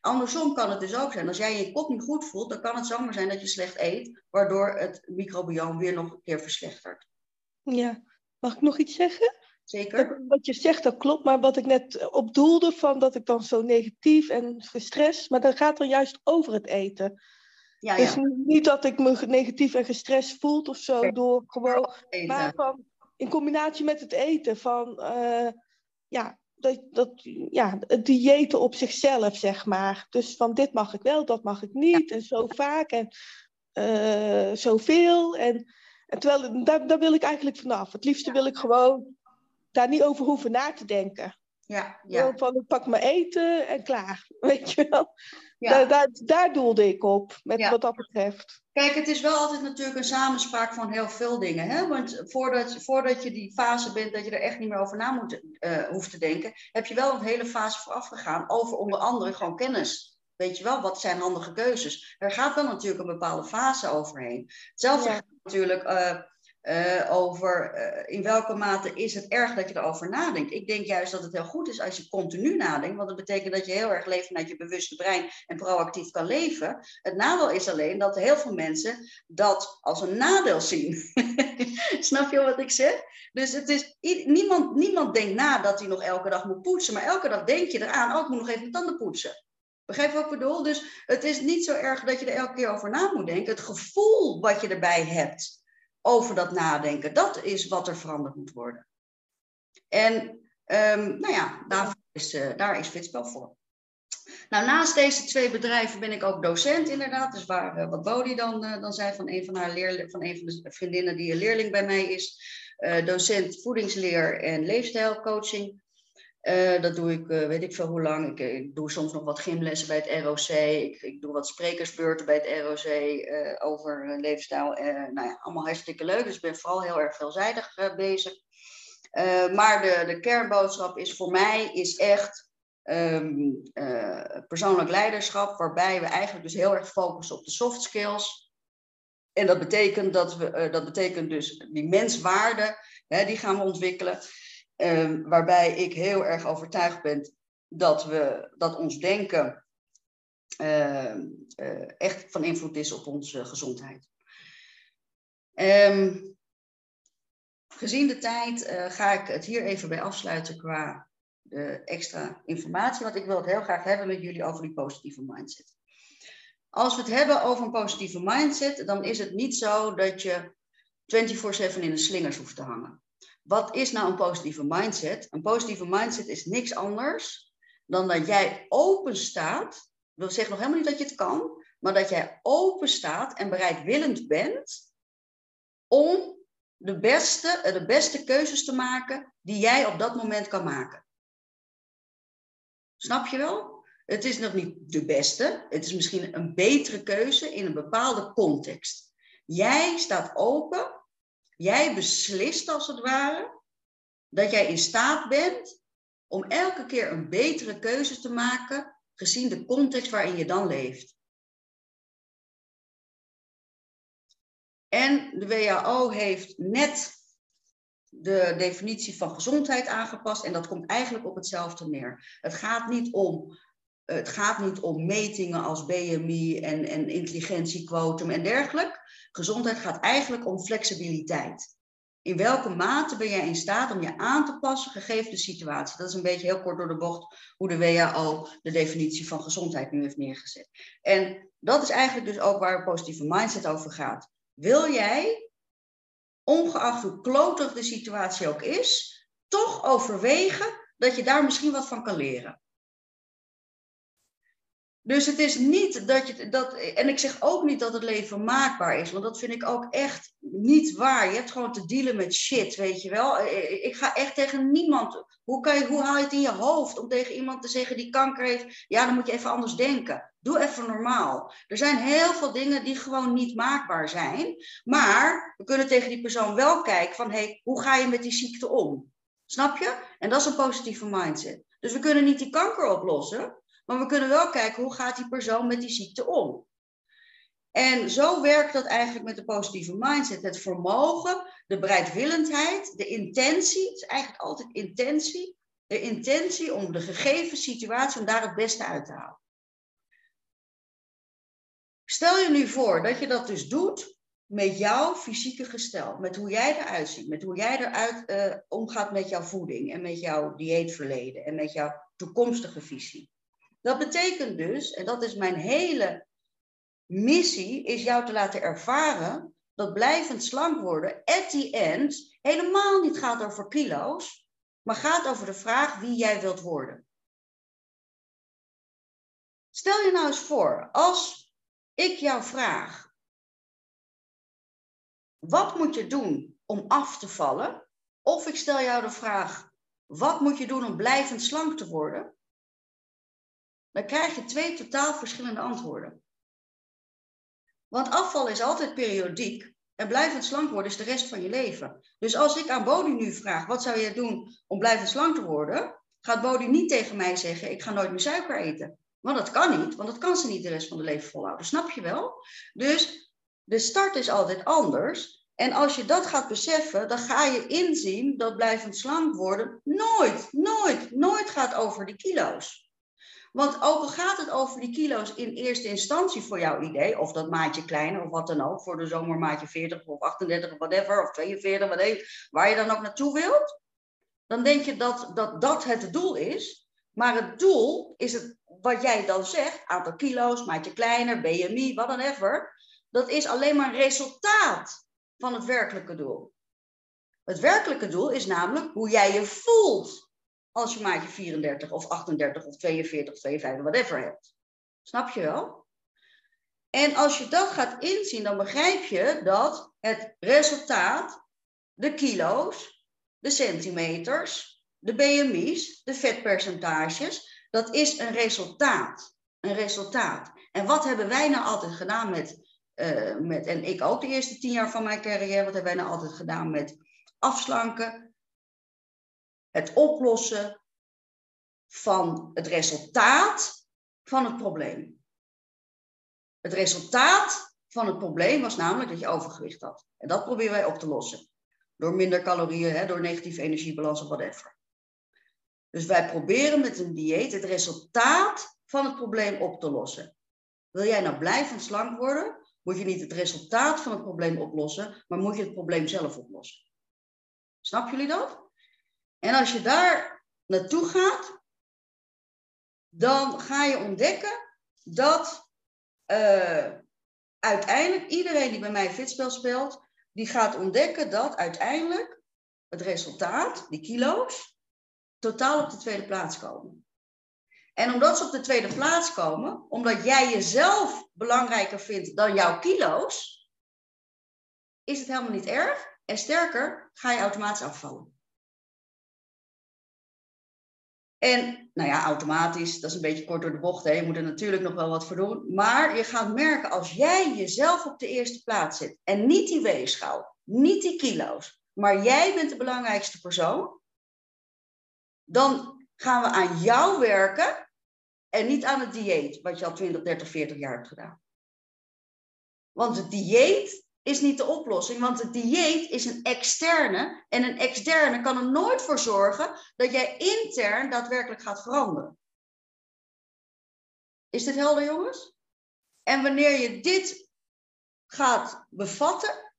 [SPEAKER 3] Andersom kan het dus ook zijn, als jij je kop niet goed voelt, dan kan het zomaar zijn dat je slecht eet, waardoor het microbioom weer nog een keer verslechtert.
[SPEAKER 2] Ja, mag ik nog iets zeggen?
[SPEAKER 3] zeker.
[SPEAKER 2] wat je zegt, dat klopt. Maar wat ik net op doelde, van dat ik dan zo negatief en gestrest... Maar dat gaat dan juist over het eten. Ja, dus ja. niet dat ik me negatief en gestrest voel of zo door gewoon... Maar van, in combinatie met het eten van... Uh, ja, dat, dat, ja, het diëten op zichzelf, zeg maar. Dus van dit mag ik wel, dat mag ik niet. En zo vaak en uh, zoveel. En, en terwijl, daar, daar wil ik eigenlijk vanaf. Het liefste wil ik gewoon daar niet over hoeven na te denken.
[SPEAKER 3] Ja, ja.
[SPEAKER 2] Van ik pak mijn eten en klaar. Weet je wel? Ja. Daar, daar, daar doelde ik op, met wat dat betreft.
[SPEAKER 3] Kijk, het is wel altijd natuurlijk een samenspraak van heel veel dingen. Hè? Want voordat, voordat je die fase bent dat je er echt niet meer over na moet, uh, hoeft te denken, heb je wel een hele fase vooraf gegaan over onder andere gewoon kennis. Weet je wel, wat zijn handige keuzes? Er gaat wel natuurlijk een bepaalde fase overheen. Hetzelfde ja. natuurlijk. Uh, uh, over uh, in welke mate is het erg dat je erover nadenkt. Ik denk juist dat het heel goed is als je continu nadenkt, want dat betekent dat je heel erg leeft vanuit je bewuste brein en proactief kan leven. Het nadeel is alleen dat heel veel mensen dat als een nadeel zien. Snap je wat ik zeg? Dus het is, niemand, niemand denkt na dat hij nog elke dag moet poetsen, maar elke dag denk je eraan, oh ik moet nog even de tanden poetsen. Begrijp wat ik bedoel? Dus het is niet zo erg dat je er elke keer over na moet denken. Het gevoel wat je erbij hebt over dat nadenken. Dat is wat er veranderd moet worden. En um, nou ja, daar is, uh, daar is Fitspel voor. Nou, naast deze twee bedrijven ben ik ook docent inderdaad. Dus waar, uh, wat Bodie dan, uh, dan zei van een van, haar leerlingen, van een van de vriendinnen die een leerling bij mij is. docent voedingsleer en leefstijlcoaching. Uh, dat doe ik, uh, weet ik veel hoe lang. Ik, ik, doe soms nog wat gymlessen bij het ROC. Ik, ik doe wat sprekersbeurten bij het ROC over leefstijl. nou ja, allemaal hartstikke leuk. Dus ik ben vooral heel erg veelzijdig bezig. maar de, de kernboodschap is voor mij is echt um, persoonlijk leiderschap. Waarbij we eigenlijk dus heel erg focussen op de soft skills. En dat betekent, dat we, dat betekent dus die menswaarde, hè, die gaan we ontwikkelen. Um, waarbij ik heel erg overtuigd ben dat, we, dat ons denken uh, uh, echt van invloed is op onze gezondheid. Um, gezien de tijd uh, ga ik het hier even bij afsluiten qua extra informatie, want ik wil het heel graag hebben met jullie over die positieve mindset. Als we het hebben over een positieve mindset, dan is het niet zo dat je 24/7 in de slingers hoeft te hangen. Wat is nou een positieve mindset? Een positieve mindset is niks anders dan dat jij open staat. wil zeggen nog helemaal niet dat je het kan, maar dat jij open staat en bereidwillend bent om de beste, eh, de beste keuzes te maken die jij op dat moment kan maken. Snap je wel? Het is nog niet de beste, het is misschien een betere keuze in een bepaalde context. Jij staat open Jij beslist als het ware dat jij in staat bent om elke keer een betere keuze te maken gezien de context waarin je dan leeft. En de WHO heeft net de definitie van gezondheid aangepast en dat komt eigenlijk op hetzelfde neer. Het gaat niet om, het gaat niet om metingen als BMI en, en intelligentiequotum en dergelijke. Gezondheid gaat eigenlijk om flexibiliteit. In welke mate ben jij in staat om je aan te passen gegeven de situatie? Dat is een beetje heel kort door de bocht hoe de WHO de definitie van gezondheid nu heeft neergezet. En dat is eigenlijk dus ook waar positieve mindset over gaat. Wil jij, ongeacht hoe klotig de situatie ook is, toch overwegen dat je daar misschien wat van kan leren? Dus het is niet dat je dat. En ik zeg ook niet dat het leven maakbaar is, want dat vind ik ook echt niet waar. Je hebt gewoon te dealen met shit, weet je wel. Ik ga echt tegen niemand. Hoe, kan je, hoe haal je het in je hoofd om tegen iemand te zeggen die kanker heeft? Ja, dan moet je even anders denken. Doe even normaal. Er zijn heel veel dingen die gewoon niet maakbaar zijn. Maar we kunnen tegen die persoon wel kijken van, hé, hey, hoe ga je met die ziekte om? Snap je? En dat is een positieve mindset. Dus we kunnen niet die kanker oplossen. Maar we kunnen wel kijken hoe gaat die persoon met die ziekte om. En zo werkt dat eigenlijk met de positieve mindset. Het vermogen, de bereidwillendheid, de intentie. Het is eigenlijk altijd intentie. De intentie om de gegeven situatie, om daar het beste uit te halen. Stel je nu voor dat je dat dus doet met jouw fysieke gestel, met hoe jij eruit ziet, met hoe jij eruit uh, omgaat met jouw voeding en met jouw dieetverleden en met jouw toekomstige visie. Dat betekent dus, en dat is mijn hele missie, is jou te laten ervaren dat blijvend slank worden at the end helemaal niet gaat over kilo's, maar gaat over de vraag wie jij wilt worden. Stel je nou eens voor, als ik jou vraag, wat moet je doen om af te vallen? Of ik stel jou de vraag, wat moet je doen om blijvend slank te worden? Dan krijg je twee totaal verschillende antwoorden. Want afval is altijd periodiek en blijvend slank worden is de rest van je leven. Dus als ik aan Bodie nu vraag, wat zou je doen om blijvend slank te worden? Gaat Bodie niet tegen mij zeggen, ik ga nooit meer suiker eten. Want dat kan niet, want dat kan ze niet de rest van de leven volhouden. Snap je wel? Dus de start is altijd anders. En als je dat gaat beseffen, dan ga je inzien dat blijvend slank worden nooit, nooit, nooit gaat over die kilo's. Want ook al gaat het over die kilo's in eerste instantie voor jouw idee, of dat maatje kleiner of wat dan ook, voor de zomer maatje 40 of 38 of whatever, of 42, whatever, waar je dan ook naartoe wilt, dan denk je dat, dat dat het doel is. Maar het doel is het, wat jij dan zegt, aantal kilo's, maatje kleiner, BMI, wat dan dat is alleen maar een resultaat van het werkelijke doel. Het werkelijke doel is namelijk hoe jij je voelt als je maatje 34 of 38 of 42 of 52, whatever hebt. Snap je wel? En als je dat gaat inzien, dan begrijp je dat het resultaat, de kilo's, de centimeters, de BMI's, de vetpercentages, dat is een resultaat. Een resultaat. En wat hebben wij nou altijd gedaan met, uh, met en ik ook de eerste tien jaar van mijn carrière, wat hebben wij nou altijd gedaan met afslanken, het oplossen van het resultaat van het probleem. Het resultaat van het probleem was namelijk dat je overgewicht had. En dat proberen wij op te lossen. Door minder calorieën, hè, door negatieve energiebalans of whatever. Dus wij proberen met een dieet het resultaat van het probleem op te lossen. Wil jij nou blijvend slank worden, moet je niet het resultaat van het probleem oplossen, maar moet je het probleem zelf oplossen. Snap jullie dat? En als je daar naartoe gaat, dan ga je ontdekken dat uh, uiteindelijk iedereen die bij mij fitspel speelt, die gaat ontdekken dat uiteindelijk het resultaat, die kilo's, totaal op de tweede plaats komen. En omdat ze op de tweede plaats komen, omdat jij jezelf belangrijker vindt dan jouw kilo's, is het helemaal niet erg. En sterker, ga je automatisch afvallen. En nou ja, automatisch, dat is een beetje kort door de bocht. Hè. Je moet er natuurlijk nog wel wat voor doen. Maar je gaat merken, als jij jezelf op de eerste plaats zet en niet die weegschaal, niet die kilo's, maar jij bent de belangrijkste persoon, dan gaan we aan jou werken en niet aan het dieet, wat je al 20, 30, 40 jaar hebt gedaan. Want het dieet is niet de oplossing, want het dieet is een externe en een externe kan er nooit voor zorgen dat jij intern daadwerkelijk gaat veranderen. Is dit helder, jongens? En wanneer je dit gaat bevatten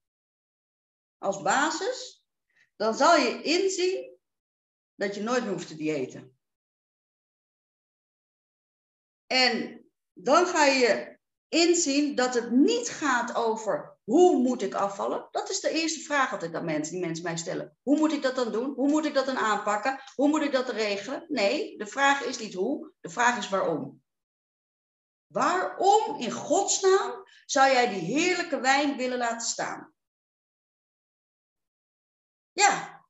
[SPEAKER 3] als basis, dan zal je inzien dat je nooit meer hoeft te diëten. En dan ga je inzien dat het niet gaat over hoe moet ik afvallen? Dat is de eerste vraag altijd aan mensen, die mensen mij stellen. Hoe moet ik dat dan doen? Hoe moet ik dat dan aanpakken? Hoe moet ik dat regelen? Nee, de vraag is niet hoe, de vraag is waarom. Waarom in godsnaam zou jij die heerlijke wijn willen laten staan? Ja,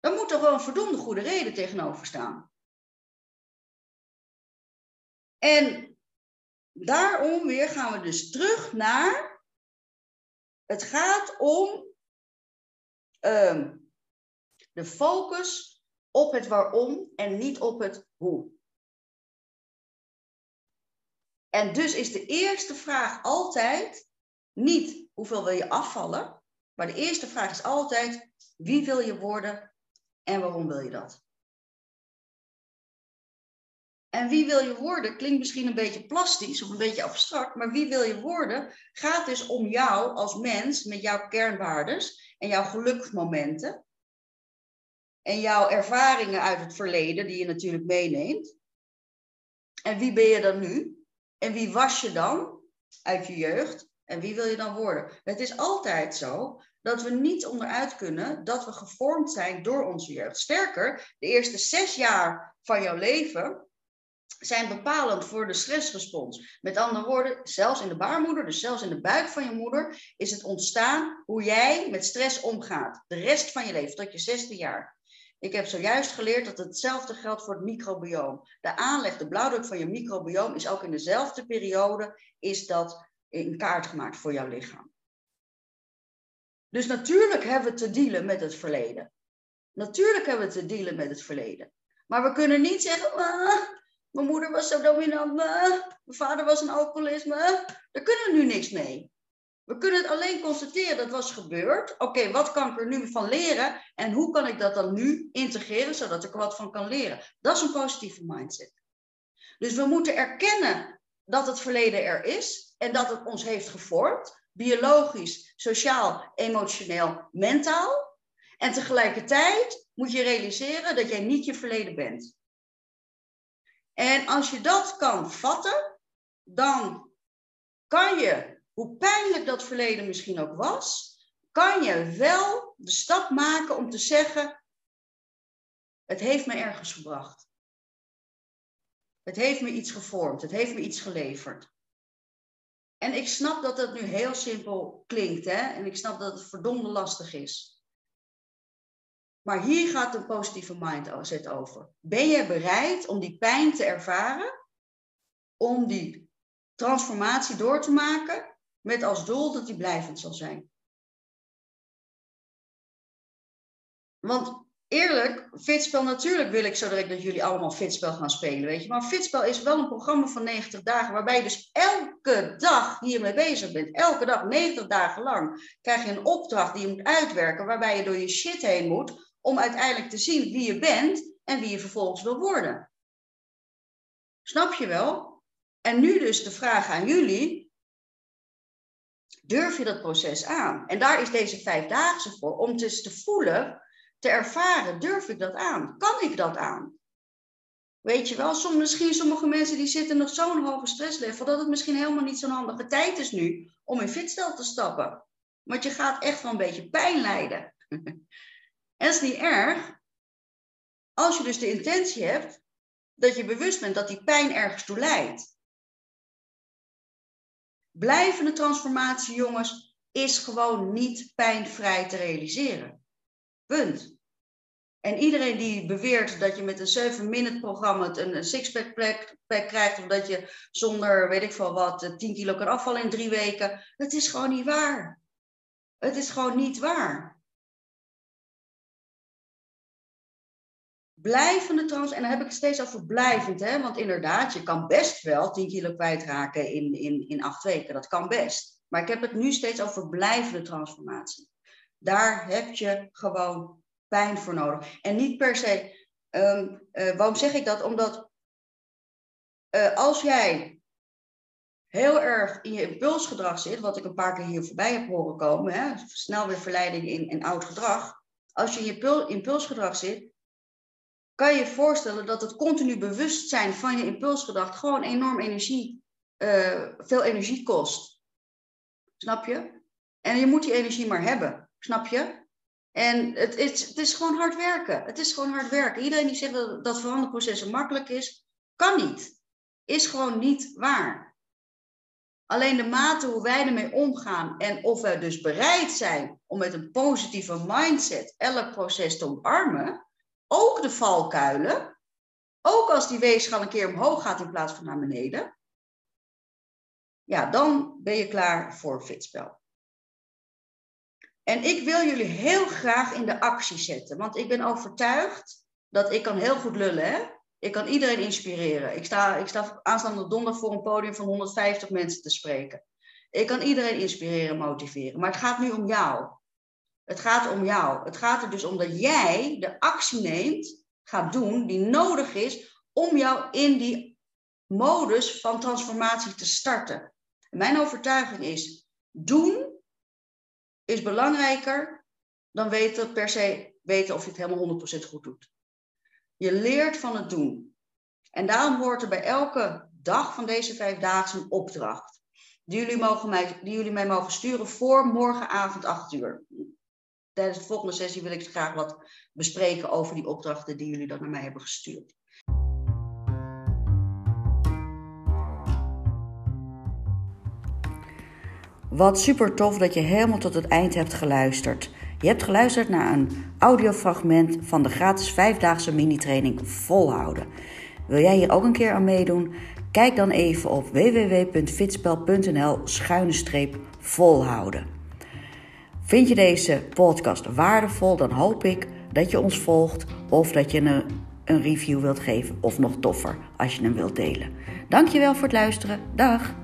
[SPEAKER 3] dan moet er wel een verdomde goede reden tegenover staan. En daarom weer gaan we dus terug naar het gaat om ehm, de focus op het waarom en niet op het hoe. En dus is de eerste vraag altijd niet hoeveel wil je afvallen, maar de eerste vraag is altijd wie wil je worden en waarom wil je dat? En wie wil je worden? Klinkt misschien een beetje plastisch of een beetje abstract, maar wie wil je worden? Gaat dus om jou als mens met jouw kernwaardes en jouw geluksmomenten en jouw ervaringen uit het verleden, die je natuurlijk meeneemt. En wie ben je dan nu? En wie was je dan uit je jeugd? En wie wil je dan worden? Het is altijd zo dat we niet onderuit kunnen dat we gevormd zijn door onze jeugd. Sterker, de eerste zes jaar van jouw leven zijn bepalend voor de stressrespons. Met andere woorden, zelfs in de baarmoeder, dus zelfs in de buik van je moeder, is het ontstaan hoe jij met stress omgaat. De rest van je leven, tot je zesde jaar. Ik heb zojuist geleerd dat hetzelfde geldt voor het microbioom. De aanleg, de blauwdruk van je microbioom is ook in dezelfde periode is dat in kaart gemaakt voor jouw lichaam. Dus natuurlijk hebben we te dealen met het verleden. Natuurlijk hebben we te dealen met het verleden. Maar we kunnen niet zeggen, ah, mijn moeder was zo dominant, mijn vader was een alcoholisme. Daar kunnen we nu niks mee. We kunnen het alleen constateren dat was gebeurd. Oké, wat kan ik er nu van leren en hoe kan ik dat dan nu integreren zodat ik er wat van kan leren? Dat is een positieve mindset. Dus we moeten erkennen dat het verleden er is en dat het ons heeft gevormd, biologisch, sociaal, emotioneel, mentaal. En tegelijkertijd moet je realiseren dat jij niet je verleden bent. En als je dat kan vatten, dan kan je hoe pijnlijk dat verleden misschien ook was, kan je wel de stap maken om te zeggen: Het heeft me ergens gebracht. Het heeft me iets gevormd. Het heeft me iets geleverd. En ik snap dat dat nu heel simpel klinkt, hè? En ik snap dat het verdomde lastig is. Maar hier gaat een positieve mindset over. Ben je bereid om die pijn te ervaren? Om die transformatie door te maken? met als doel dat die blijvend zal zijn. Want eerlijk, fitspel, natuurlijk wil ik zo direct dat jullie allemaal fitspel gaan spelen, weet je. Maar fitspel is wel een programma van 90 dagen, waarbij je dus elke dag hiermee bezig bent. Elke dag, 90 dagen lang, krijg je een opdracht die je moet uitwerken, waarbij je door je shit heen moet, om uiteindelijk te zien wie je bent en wie je vervolgens wil worden. Snap je wel? En nu dus de vraag aan jullie, Durf je dat proces aan? En daar is deze vijfdaagse voor, om dus te voelen, te ervaren, durf ik dat aan? Kan ik dat aan? Weet je wel, misschien sommige mensen die zitten nog zo'n hoge stresslevel, dat het misschien helemaal niet zo'n handige tijd is nu om in fitstel te stappen. Want je gaat echt wel een beetje pijn lijden. en is niet erg. Als je dus de intentie hebt dat je bewust bent dat die pijn ergens toe leidt. Blijvende transformatie, jongens, is gewoon niet pijnvrij te realiseren. Punt. En iedereen die beweert dat je met een 7-minute programma een sixpack pack krijgt, of dat je zonder, weet ik veel wat, 10 kilo kan afvallen in drie weken, dat is gewoon niet waar. Het is gewoon niet waar. Blijvende trans. En dan heb ik het steeds over blijvend, hè? want inderdaad, je kan best wel 10 kilo kwijtraken in, in, in acht weken. Dat kan best. Maar ik heb het nu steeds over blijvende transformatie. Daar heb je gewoon pijn voor nodig. En niet per se. Um, uh, waarom zeg ik dat? Omdat uh, als jij heel erg in je impulsgedrag zit, wat ik een paar keer hier voorbij heb horen komen, hè, snel weer verleiding in, in oud gedrag. Als je in je impulsgedrag zit, kan je je voorstellen dat het continu bewustzijn van je impulsgedacht gewoon enorm energie, uh, veel energie kost. Snap je? En je moet die energie maar hebben. Snap je? En het is, het is gewoon hard werken. Het is gewoon hard werken. Iedereen die zegt dat, dat veranderprocessen makkelijk is, kan niet. Is gewoon niet waar. Alleen de mate hoe wij ermee omgaan en of we dus bereid zijn om met een positieve mindset elk proces te omarmen, ook de valkuilen, ook als die weegschaal een keer omhoog gaat in plaats van naar beneden, ja, dan ben je klaar voor fitspel. En ik wil jullie heel graag in de actie zetten, want ik ben overtuigd dat ik kan heel goed lullen, hè? Ik kan iedereen inspireren. Ik sta, ik sta aanstaande donderdag voor een podium van 150 mensen te spreken. Ik kan iedereen inspireren, motiveren. Maar het gaat nu om jou. Het gaat om jou. Het gaat er dus om dat jij de actie neemt, gaat doen, die nodig is om jou in die modus van transformatie te starten. mijn overtuiging is, doen is belangrijker dan weten per se weten of je het helemaal 100% goed doet. Je leert van het doen. En daarom hoort er bij elke dag van deze vijf dagen een opdracht. Die jullie, mogen mij, die jullie mij mogen sturen voor morgenavond 8 uur. Tijdens de volgende sessie wil ik graag wat bespreken over die opdrachten die jullie dan naar mij hebben gestuurd.
[SPEAKER 1] Wat super tof dat je helemaal tot het eind hebt geluisterd. Je hebt geluisterd naar een audiofragment van de gratis vijfdaagse mini-training Volhouden. Wil jij hier ook een keer aan meedoen? Kijk dan even op www.fitspel.nl schuine volhouden. Vind je deze podcast waardevol? Dan hoop ik dat je ons volgt of dat je een, een review wilt geven. Of nog toffer, als je hem wilt delen. Dankjewel voor het luisteren. Dag!